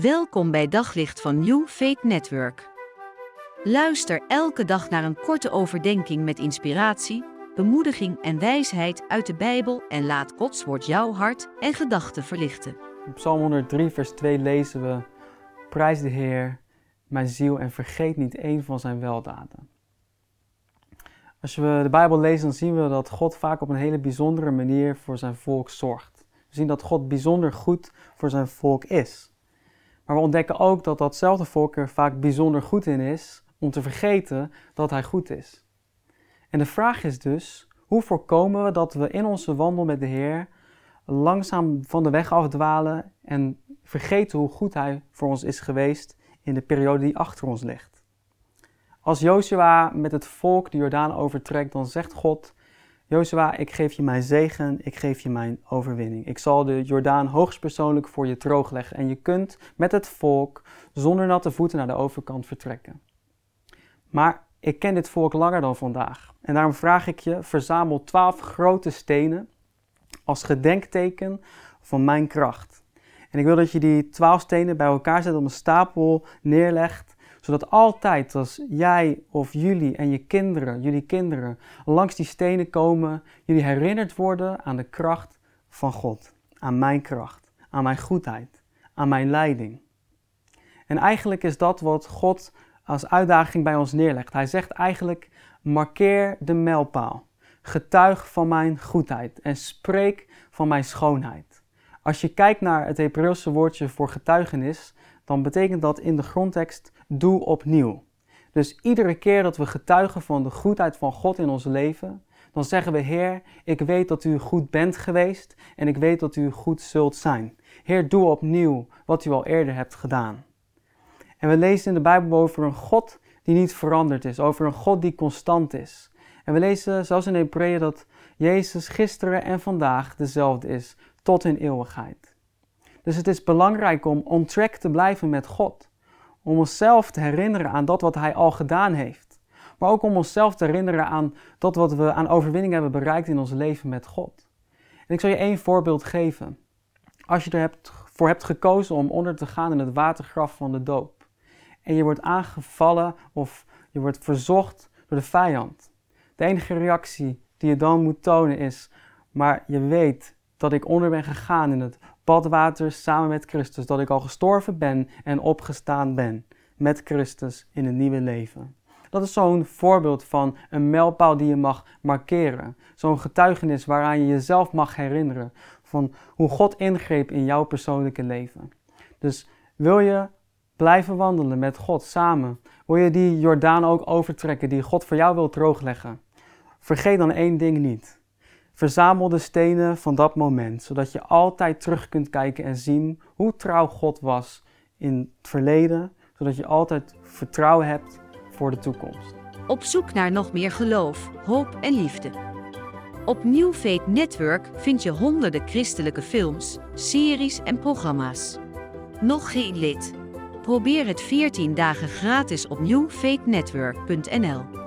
Welkom bij Daglicht van New Faith Network. Luister elke dag naar een korte overdenking met inspiratie, bemoediging en wijsheid uit de Bijbel en laat Gods woord jouw hart en gedachten verlichten. In Psalm 103, vers 2 lezen we: Prijs de Heer, mijn ziel, en vergeet niet één van zijn weldaden. Als we de Bijbel lezen, dan zien we dat God vaak op een hele bijzondere manier voor zijn volk zorgt. We zien dat God bijzonder goed voor zijn volk is. Maar we ontdekken ook dat datzelfde volk er vaak bijzonder goed in is om te vergeten dat hij goed is. En de vraag is dus, hoe voorkomen we dat we in onze wandel met de Heer langzaam van de weg afdwalen en vergeten hoe goed hij voor ons is geweest in de periode die achter ons ligt? Als Joshua met het volk de Jordaan overtrekt, dan zegt God: Jozua, ik geef je mijn zegen, ik geef je mijn overwinning. Ik zal de Jordaan hoogstpersoonlijk voor je droogleggen en je kunt met het volk zonder natte voeten naar de overkant vertrekken. Maar ik ken dit volk langer dan vandaag en daarom vraag ik je, verzamel twaalf grote stenen als gedenkteken van mijn kracht. En ik wil dat je die twaalf stenen bij elkaar zet op een stapel neerlegt zodat altijd als jij of jullie en je kinderen, jullie kinderen, langs die stenen komen, jullie herinnerd worden aan de kracht van God. Aan mijn kracht, aan mijn goedheid, aan mijn leiding. En eigenlijk is dat wat God als uitdaging bij ons neerlegt. Hij zegt eigenlijk: markeer de mijlpaal. Getuig van mijn goedheid en spreek van mijn schoonheid. Als je kijkt naar het Hebreeuwse woordje voor getuigenis, dan betekent dat in de grondtekst doe opnieuw. Dus iedere keer dat we getuigen van de goedheid van God in ons leven, dan zeggen we: Heer, ik weet dat u goed bent geweest en ik weet dat u goed zult zijn. Heer, doe opnieuw wat u al eerder hebt gedaan. En we lezen in de Bijbel over een God die niet veranderd is, over een God die constant is. En we lezen, zoals in Hebreeën, dat Jezus gisteren en vandaag dezelfde is, tot in eeuwigheid. Dus het is belangrijk om on te blijven met God. Om onszelf te herinneren aan dat wat Hij al gedaan heeft. Maar ook om onszelf te herinneren aan dat wat we aan overwinning hebben bereikt in ons leven met God. En ik zal je één voorbeeld geven. Als je er hebt, voor hebt gekozen om onder te gaan in het watergraf van de doop. En je wordt aangevallen of je wordt verzocht door de vijand. De enige reactie die je dan moet tonen is, maar je weet dat ik onder ben gegaan in het badwater samen met Christus, dat ik al gestorven ben en opgestaan ben met Christus in een nieuwe leven. Dat is zo'n voorbeeld van een mijlpaal die je mag markeren. Zo'n getuigenis waaraan je jezelf mag herinneren van hoe God ingreep in jouw persoonlijke leven. Dus wil je blijven wandelen met God samen? Wil je die Jordaan ook overtrekken die God voor jou wil droogleggen? Vergeet dan één ding niet. Verzamel de stenen van dat moment, zodat je altijd terug kunt kijken en zien hoe trouw God was in het verleden, zodat je altijd vertrouwen hebt voor de toekomst. Op zoek naar nog meer geloof, hoop en liefde. Op New Network vind je honderden christelijke films, series en programma's. Nog geen lid? Probeer het 14 dagen gratis op newfaithnetwork.nl.